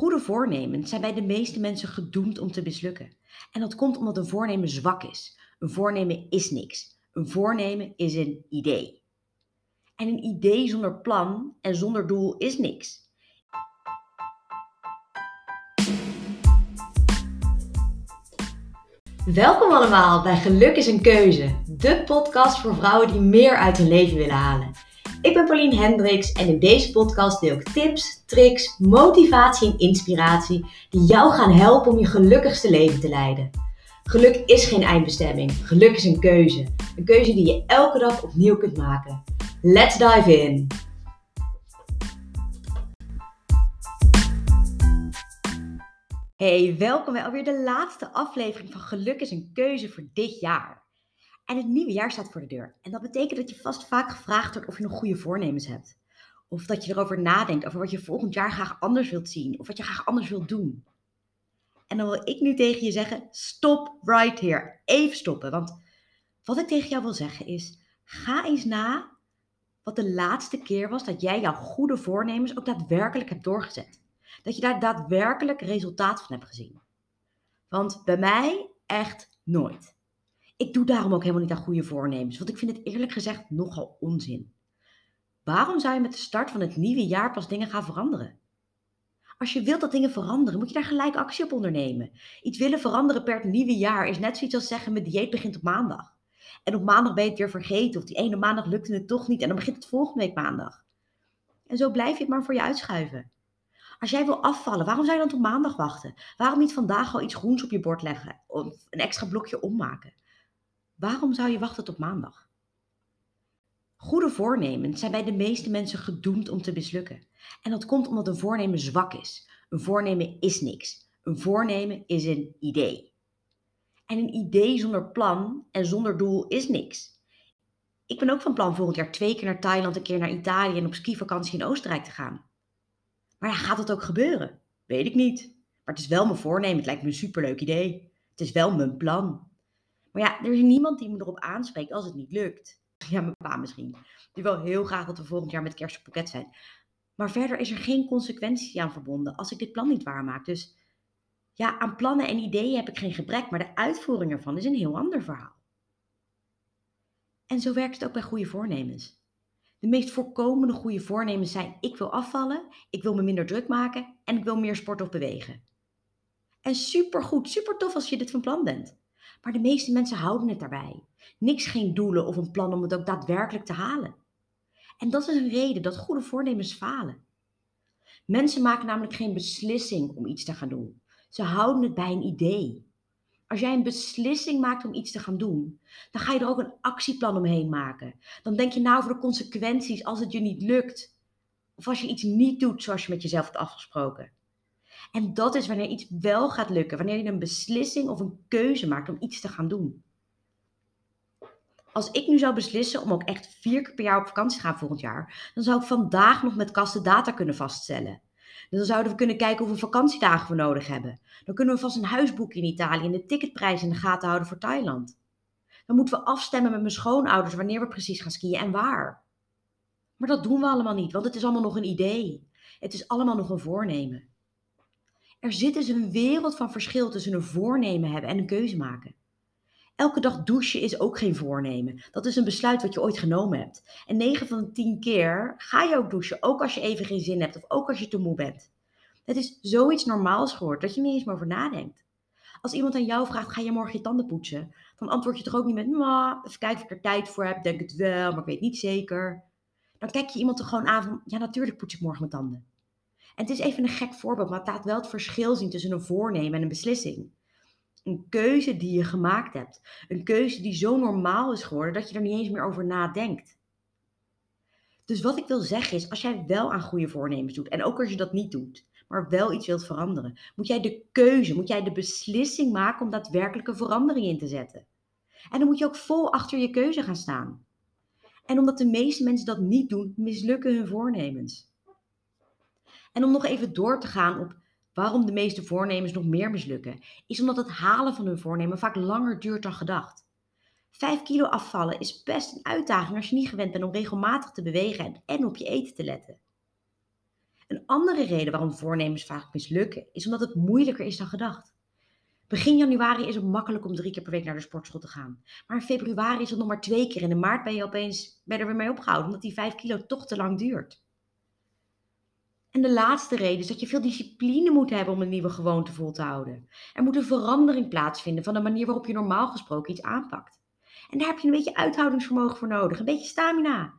Goede voornemens zijn bij de meeste mensen gedoemd om te mislukken. En dat komt omdat een voornemen zwak is. Een voornemen is niks. Een voornemen is een idee. En een idee zonder plan en zonder doel is niks. Welkom allemaal bij Geluk is een Keuze, de podcast voor vrouwen die meer uit hun leven willen halen. Ik ben Pauline Hendricks en in deze podcast deel ik tips, tricks, motivatie en inspiratie die jou gaan helpen om je gelukkigste leven te leiden. Geluk is geen eindbestemming, geluk is een keuze. Een keuze die je elke dag opnieuw kunt maken. Let's dive in! Hey, welkom bij alweer de laatste aflevering van Geluk is een keuze voor dit jaar. En het nieuwe jaar staat voor de deur. En dat betekent dat je vast vaak gevraagd wordt of je nog goede voornemens hebt. Of dat je erover nadenkt over wat je volgend jaar graag anders wilt zien. Of wat je graag anders wilt doen. En dan wil ik nu tegen je zeggen: stop right here. Even stoppen. Want wat ik tegen jou wil zeggen is: ga eens na wat de laatste keer was dat jij jouw goede voornemens ook daadwerkelijk hebt doorgezet. Dat je daar daadwerkelijk resultaat van hebt gezien. Want bij mij echt nooit. Ik doe daarom ook helemaal niet aan goede voornemens, want ik vind het eerlijk gezegd nogal onzin. Waarom zou je met de start van het nieuwe jaar pas dingen gaan veranderen? Als je wilt dat dingen veranderen, moet je daar gelijk actie op ondernemen. Iets willen veranderen per het nieuwe jaar is net zoiets als zeggen: mijn dieet begint op maandag. En op maandag ben je het weer vergeten, of die ene maandag lukte het toch niet, en dan begint het volgende week maandag. En zo blijf je het maar voor je uitschuiven. Als jij wil afvallen, waarom zou je dan tot maandag wachten? Waarom niet vandaag al iets groens op je bord leggen of een extra blokje ommaken? Waarom zou je wachten tot maandag? Goede voornemens zijn bij de meeste mensen gedoemd om te mislukken. En dat komt omdat een voornemen zwak is. Een voornemen is niks. Een voornemen is een idee. En een idee zonder plan en zonder doel is niks. Ik ben ook van plan volgend jaar twee keer naar Thailand, een keer naar Italië en op skivakantie in Oostenrijk te gaan. Maar ja, gaat dat ook gebeuren? Weet ik niet. Maar het is wel mijn voornemen. Het lijkt me een superleuk idee. Het is wel mijn plan. Maar ja, er is niemand die me erop aanspreekt als het niet lukt. Ja, mijn pa misschien. Die wil heel graag dat we volgend jaar met kerst op pakket zijn. Maar verder is er geen consequentie aan verbonden als ik dit plan niet waarmaak. Dus ja, aan plannen en ideeën heb ik geen gebrek, maar de uitvoering ervan is een heel ander verhaal. En zo werkt het ook bij goede voornemens. De meest voorkomende goede voornemens zijn: ik wil afvallen, ik wil me minder druk maken en ik wil meer sporten of bewegen. En supergoed, super tof als je dit van plan bent. Maar de meeste mensen houden het daarbij. Niks geen doelen of een plan om het ook daadwerkelijk te halen. En dat is een reden dat goede voornemens falen. Mensen maken namelijk geen beslissing om iets te gaan doen. Ze houden het bij een idee. Als jij een beslissing maakt om iets te gaan doen, dan ga je er ook een actieplan omheen maken. Dan denk je na over de consequenties als het je niet lukt. Of als je iets niet doet zoals je met jezelf hebt afgesproken. En dat is wanneer iets wel gaat lukken, wanneer je een beslissing of een keuze maakt om iets te gaan doen. Als ik nu zou beslissen om ook echt vier keer per jaar op vakantie te gaan volgend jaar, dan zou ik vandaag nog met kasten data kunnen vaststellen. Dan zouden we kunnen kijken hoeveel vakantiedagen we nodig hebben. Dan kunnen we vast een huis boeken in Italië en de ticketprijs in de gaten houden voor Thailand. Dan moeten we afstemmen met mijn schoonouders wanneer we precies gaan skiën en waar. Maar dat doen we allemaal niet, want het is allemaal nog een idee. Het is allemaal nog een voornemen. Er zit dus een wereld van verschil tussen een voornemen hebben en een keuze maken. Elke dag douchen is ook geen voornemen. Dat is een besluit wat je ooit genomen hebt. En 9 van de 10 keer ga je ook douchen, ook als je even geen zin hebt of ook als je te moe bent. Het is zoiets normaals geworden dat je niet eens meer over nadenkt. Als iemand aan jou vraagt, ga je morgen je tanden poetsen? Dan antwoord je toch ook niet met, nou, even kijken of ik er tijd voor heb, denk het wel, maar ik weet niet zeker. Dan kijk je iemand er gewoon aan van, ja natuurlijk poets ik morgen mijn tanden. En het is even een gek voorbeeld, maar het laat wel het verschil zien tussen een voornemen en een beslissing. Een keuze die je gemaakt hebt. Een keuze die zo normaal is geworden dat je er niet eens meer over nadenkt. Dus wat ik wil zeggen is, als jij wel aan goede voornemens doet, en ook als je dat niet doet, maar wel iets wilt veranderen, moet jij de keuze, moet jij de beslissing maken om daadwerkelijk een verandering in te zetten. En dan moet je ook vol achter je keuze gaan staan. En omdat de meeste mensen dat niet doen, mislukken hun voornemens. En om nog even door te gaan op waarom de meeste voornemens nog meer mislukken, is omdat het halen van hun voornemen vaak langer duurt dan gedacht. 5 kilo afvallen is best een uitdaging als je niet gewend bent om regelmatig te bewegen en op je eten te letten. Een andere reden waarom voornemens vaak mislukken is omdat het moeilijker is dan gedacht. Begin januari is het makkelijk om drie keer per week naar de sportschool te gaan. Maar in februari is het nog maar twee keer. En in maart ben je opeens er weer mee opgehouden, omdat die vijf kilo toch te lang duurt. En de laatste reden is dat je veel discipline moet hebben om een nieuwe gewoonte vol te houden. Er moet een verandering plaatsvinden van de manier waarop je normaal gesproken iets aanpakt. En daar heb je een beetje uithoudingsvermogen voor nodig, een beetje stamina.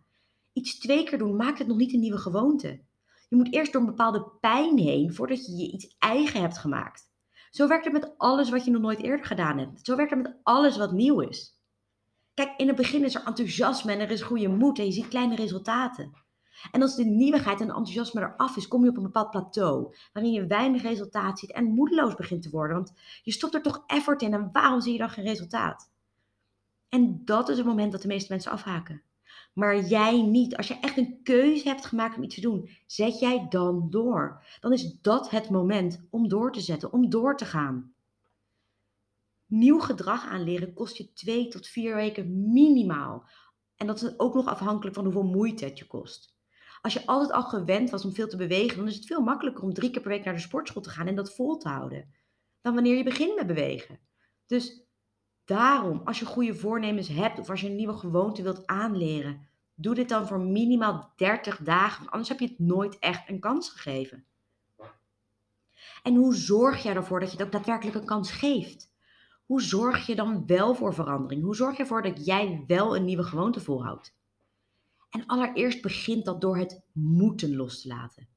Iets twee keer doen maakt het nog niet een nieuwe gewoonte. Je moet eerst door een bepaalde pijn heen voordat je je iets eigen hebt gemaakt. Zo werkt het met alles wat je nog nooit eerder gedaan hebt. Zo werkt het met alles wat nieuw is. Kijk, in het begin is er enthousiasme en er is goede moed en je ziet kleine resultaten. En als de nieuwigheid en enthousiasme eraf is, kom je op een bepaald plateau waarin je weinig resultaat ziet en moedeloos begint te worden. Want je stopt er toch effort in en waarom zie je dan geen resultaat? En dat is het moment dat de meeste mensen afhaken. Maar jij niet. Als je echt een keuze hebt gemaakt om iets te doen, zet jij dan door. Dan is dat het moment om door te zetten, om door te gaan. Nieuw gedrag aanleren kost je twee tot vier weken minimaal. En dat is ook nog afhankelijk van hoeveel moeite het je kost. Als je altijd al gewend was om veel te bewegen, dan is het veel makkelijker om drie keer per week naar de sportschool te gaan en dat vol te houden. Dan wanneer je begint met bewegen. Dus daarom, als je goede voornemens hebt of als je een nieuwe gewoonte wilt aanleren, doe dit dan voor minimaal 30 dagen, want anders heb je het nooit echt een kans gegeven. En hoe zorg je ervoor dat je het ook daadwerkelijk een kans geeft? Hoe zorg je dan wel voor verandering? Hoe zorg je ervoor dat jij wel een nieuwe gewoonte volhoudt? En allereerst begint dat door het moeten los te laten.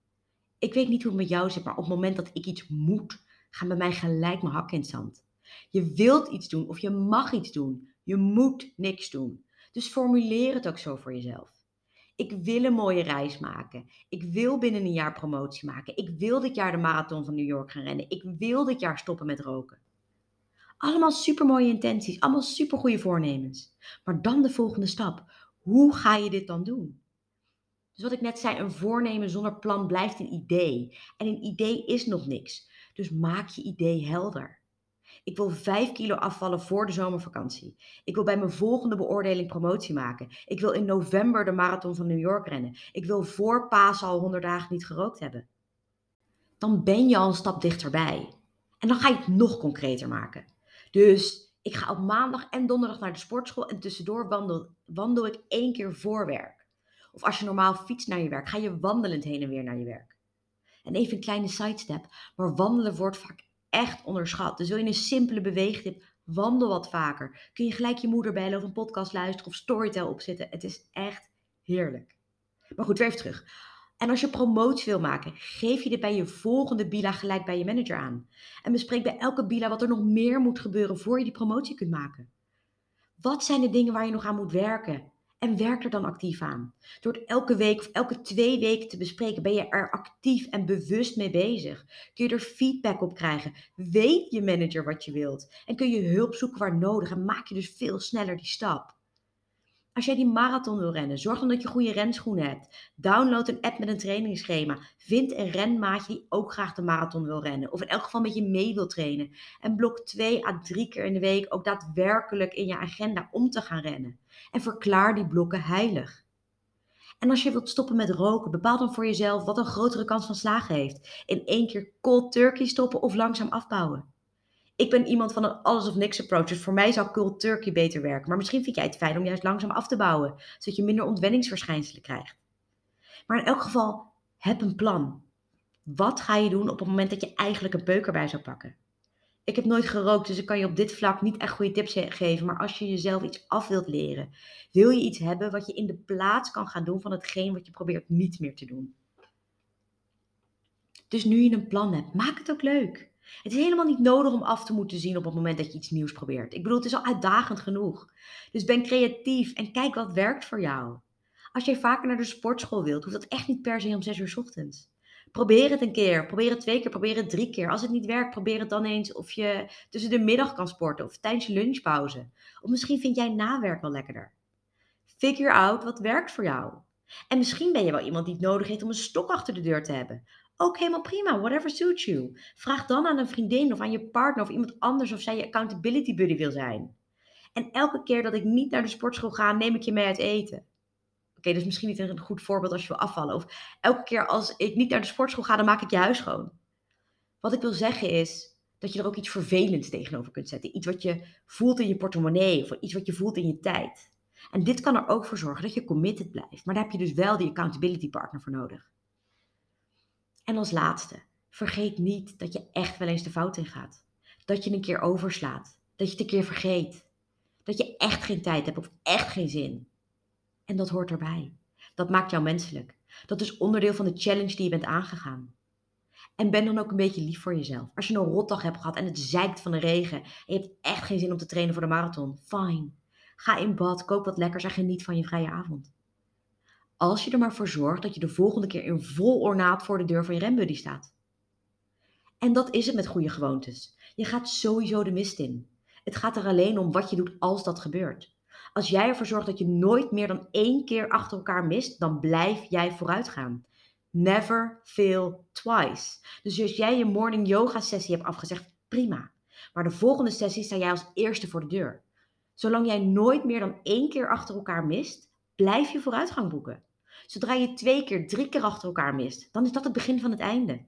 Ik weet niet hoe het met jou zit, maar op het moment dat ik iets moet, gaan bij mij gelijk mijn hakken in het zand. Je wilt iets doen of je mag iets doen. Je moet niks doen. Dus formuleer het ook zo voor jezelf. Ik wil een mooie reis maken. Ik wil binnen een jaar promotie maken. Ik wil dit jaar de marathon van New York gaan rennen. Ik wil dit jaar stoppen met roken. Allemaal supermooie intenties, allemaal supergoeie voornemens. Maar dan de volgende stap. Hoe ga je dit dan doen? Dus wat ik net zei, een voornemen zonder plan blijft een idee. En een idee is nog niks. Dus maak je idee helder. Ik wil 5 kilo afvallen voor de zomervakantie. Ik wil bij mijn volgende beoordeling promotie maken. Ik wil in november de marathon van New York rennen. Ik wil voor Pasen al 100 dagen niet gerookt hebben. Dan ben je al een stap dichterbij. En dan ga je het nog concreter maken. Dus ik ga op maandag en donderdag naar de sportschool en tussendoor wandel, wandel ik één keer voor werk. Of als je normaal fietst naar je werk, ga je wandelend heen en weer naar je werk. En even een kleine sidestep, maar wandelen wordt vaak echt onderschat. Dus wil je een simpele beweegtip, wandel wat vaker. Kun je gelijk je moeder bellen of een podcast luisteren of Storytel opzetten. Het is echt heerlijk. Maar goed, weer even terug. En als je promotie wil maken, geef je dit bij je volgende bila gelijk bij je manager aan. En bespreek bij elke bila wat er nog meer moet gebeuren voor je die promotie kunt maken. Wat zijn de dingen waar je nog aan moet werken? En werk er dan actief aan. Door het elke week of elke twee weken te bespreken, ben je er actief en bewust mee bezig. Kun je er feedback op krijgen. Weet je manager wat je wilt. En kun je hulp zoeken waar nodig. En maak je dus veel sneller die stap. Als jij die marathon wil rennen, zorg dan dat je goede renschoenen hebt. Download een app met een trainingsschema. Vind een renmaatje die ook graag de marathon wil rennen. Of in elk geval met je mee wil trainen. En blok twee à drie keer in de week ook daadwerkelijk in je agenda om te gaan rennen. En verklaar die blokken heilig. En als je wilt stoppen met roken, bepaal dan voor jezelf wat een grotere kans van slagen heeft. In één keer cold turkey stoppen of langzaam afbouwen. Ik ben iemand van een alles of niks approach. Dus voor mij zou cold turkey beter werken. Maar misschien vind jij het fijn om juist langzaam af te bouwen. Zodat je minder ontwenningsverschijnselen krijgt. Maar in elk geval, heb een plan. Wat ga je doen op het moment dat je eigenlijk een peuker bij zou pakken? Ik heb nooit gerookt, dus ik kan je op dit vlak niet echt goede tips geven. Maar als je jezelf iets af wilt leren, wil je iets hebben wat je in de plaats kan gaan doen van hetgeen wat je probeert niet meer te doen. Dus nu je een plan hebt, maak het ook leuk. Het is helemaal niet nodig om af te moeten zien op het moment dat je iets nieuws probeert. Ik bedoel, het is al uitdagend genoeg. Dus ben creatief en kijk wat werkt voor jou. Als jij vaker naar de sportschool wilt, hoeft dat echt niet per se om 6 uur ochtends. Probeer het een keer, probeer het twee keer, probeer het drie keer. Als het niet werkt, probeer het dan eens of je tussen de middag kan sporten of tijdens je lunchpauze. Of misschien vind jij nawerk wel lekkerder. Figure out wat werkt voor jou. En misschien ben je wel iemand die het nodig heeft om een stok achter de deur te hebben. Ook helemaal prima, whatever suits you. Vraag dan aan een vriendin of aan je partner of iemand anders of zij je accountability buddy wil zijn. En elke keer dat ik niet naar de sportschool ga, neem ik je mee uit eten. Oké, dus misschien niet een goed voorbeeld als je wil afvallen. Of elke keer als ik niet naar de sportschool ga, dan maak ik je huis schoon. Wat ik wil zeggen is dat je er ook iets vervelends tegenover kunt zetten. Iets wat je voelt in je portemonnee of iets wat je voelt in je tijd. En dit kan er ook voor zorgen dat je committed blijft. Maar daar heb je dus wel die accountability partner voor nodig. En als laatste, vergeet niet dat je echt wel eens de fout in gaat. Dat je een keer overslaat. Dat je het een keer vergeet. Dat je echt geen tijd hebt of echt geen zin. En dat hoort erbij. Dat maakt jou menselijk. Dat is onderdeel van de challenge die je bent aangegaan. En ben dan ook een beetje lief voor jezelf. Als je een rotdag hebt gehad en het zeikt van de regen en je hebt echt geen zin om te trainen voor de marathon, fine. Ga in bad, kook wat lekkers en geniet van je vrije avond. Als je er maar voor zorgt dat je de volgende keer in vol ornaat voor de deur van je rembuddy staat. En dat is het met goede gewoontes. Je gaat sowieso de mist in. Het gaat er alleen om wat je doet als dat gebeurt. Als jij ervoor zorgt dat je nooit meer dan één keer achter elkaar mist, dan blijf jij vooruit gaan. Never fail twice. Dus als jij je morning yoga sessie hebt afgezegd, prima. Maar de volgende sessie sta jij als eerste voor de deur. Zolang jij nooit meer dan één keer achter elkaar mist, blijf je vooruitgang boeken. Zodra je twee keer, drie keer achter elkaar mist, dan is dat het begin van het einde.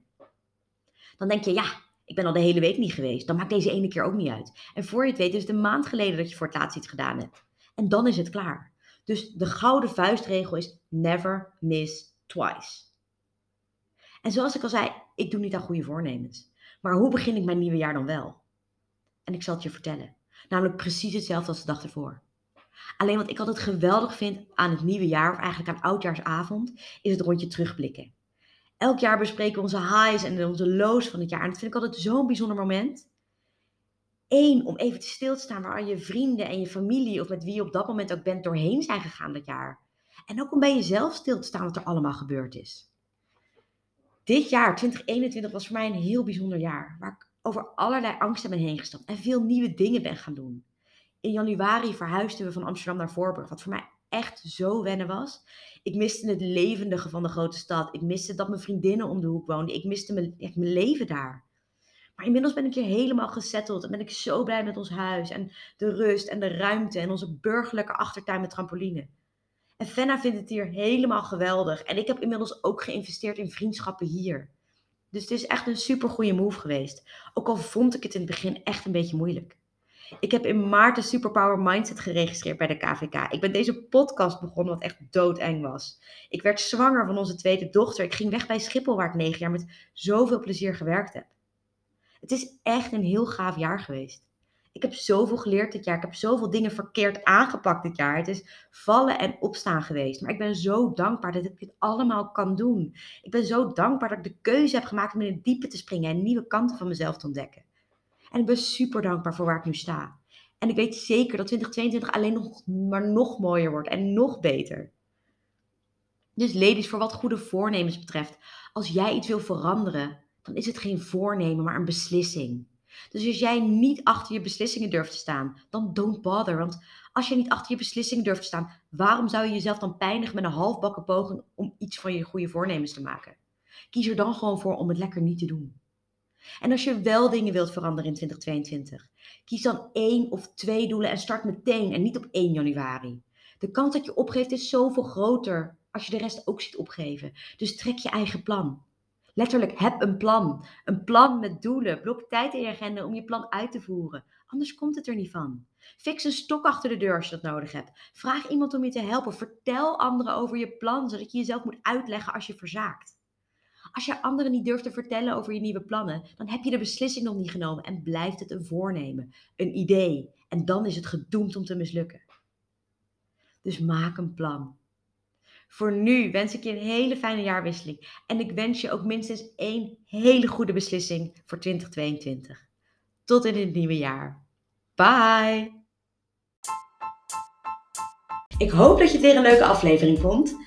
Dan denk je, ja, ik ben al de hele week niet geweest. Dan maakt deze ene keer ook niet uit. En voor je het weet is het een maand geleden dat je voor het laatst iets gedaan hebt. En dan is het klaar. Dus de gouden vuistregel is never miss twice. En zoals ik al zei, ik doe niet aan goede voornemens. Maar hoe begin ik mijn nieuwe jaar dan wel? En ik zal het je vertellen. Namelijk precies hetzelfde als de dag ervoor. Alleen wat ik altijd geweldig vind aan het nieuwe jaar, of eigenlijk aan oudjaarsavond, is het rondje terugblikken. Elk jaar bespreken we onze highs en onze lows van het jaar. En dat vind ik altijd zo'n bijzonder moment. Eén, om even te stil te staan waar je vrienden en je familie, of met wie je op dat moment ook bent, doorheen zijn gegaan dat jaar. En ook om bij jezelf stil te staan wat er allemaal gebeurd is. Dit jaar, 2021, was voor mij een heel bijzonder jaar. Waar ik over allerlei angsten ben heen gestapt en veel nieuwe dingen ben gaan doen. In januari verhuisden we van Amsterdam naar Voorburg, wat voor mij echt zo wennen was. Ik miste het levendige van de grote stad. Ik miste dat mijn vriendinnen om de hoek woonden. Ik miste mijn, echt mijn leven daar. Maar inmiddels ben ik hier helemaal gesetteld en ben ik zo blij met ons huis en de rust en de ruimte en onze burgerlijke achtertuin met trampoline. En Fenna vindt het hier helemaal geweldig. En ik heb inmiddels ook geïnvesteerd in vriendschappen hier. Dus het is echt een super goede move geweest. Ook al vond ik het in het begin echt een beetje moeilijk. Ik heb in maart de Superpower Mindset geregistreerd bij de KVK. Ik ben deze podcast begonnen wat echt doodeng was. Ik werd zwanger van onze tweede dochter. Ik ging weg bij Schiphol waar ik negen jaar met zoveel plezier gewerkt heb. Het is echt een heel gaaf jaar geweest. Ik heb zoveel geleerd dit jaar. Ik heb zoveel dingen verkeerd aangepakt dit jaar. Het is vallen en opstaan geweest. Maar ik ben zo dankbaar dat ik dit allemaal kan doen. Ik ben zo dankbaar dat ik de keuze heb gemaakt om in het diepe te springen en nieuwe kanten van mezelf te ontdekken. En ik ben super dankbaar voor waar ik nu sta. En ik weet zeker dat 2022 alleen nog maar nog mooier wordt en nog beter. Dus ladies, voor wat goede voornemens betreft, als jij iets wil veranderen, dan is het geen voornemen, maar een beslissing. Dus als jij niet achter je beslissingen durft te staan, dan don't bother. Want als je niet achter je beslissingen durft te staan, waarom zou je jezelf dan pijnigen met een halfbakken poging om iets van je goede voornemens te maken? Kies er dan gewoon voor om het lekker niet te doen. En als je wel dingen wilt veranderen in 2022, kies dan één of twee doelen en start meteen en niet op 1 januari. De kans dat je opgeeft is zoveel groter als je de rest ook ziet opgeven. Dus trek je eigen plan. Letterlijk, heb een plan. Een plan met doelen. Blok tijd in je agenda om je plan uit te voeren. Anders komt het er niet van. Fix een stok achter de deur als je dat nodig hebt. Vraag iemand om je te helpen. Vertel anderen over je plan, zodat je jezelf moet uitleggen als je verzaakt. Als je anderen niet durft te vertellen over je nieuwe plannen, dan heb je de beslissing nog niet genomen en blijft het een voornemen, een idee. En dan is het gedoemd om te mislukken. Dus maak een plan. Voor nu wens ik je een hele fijne jaarwisseling. En ik wens je ook minstens één hele goede beslissing voor 2022. Tot in het nieuwe jaar. Bye! Ik hoop dat je het weer een leuke aflevering vond.